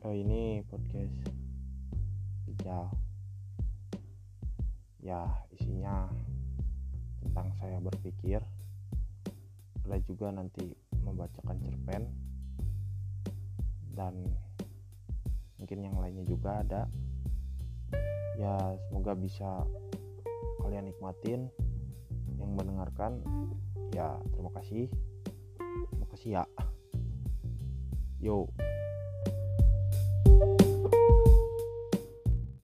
Oh, ini podcast. Hijau Ya isinya tentang saya berpikir. Ada juga nanti membacakan cerpen. Dan mungkin yang lainnya juga ada. Ya semoga bisa kalian nikmatin Yang mendengarkan. Ya terima kasih. Terima kasih ya. Yo.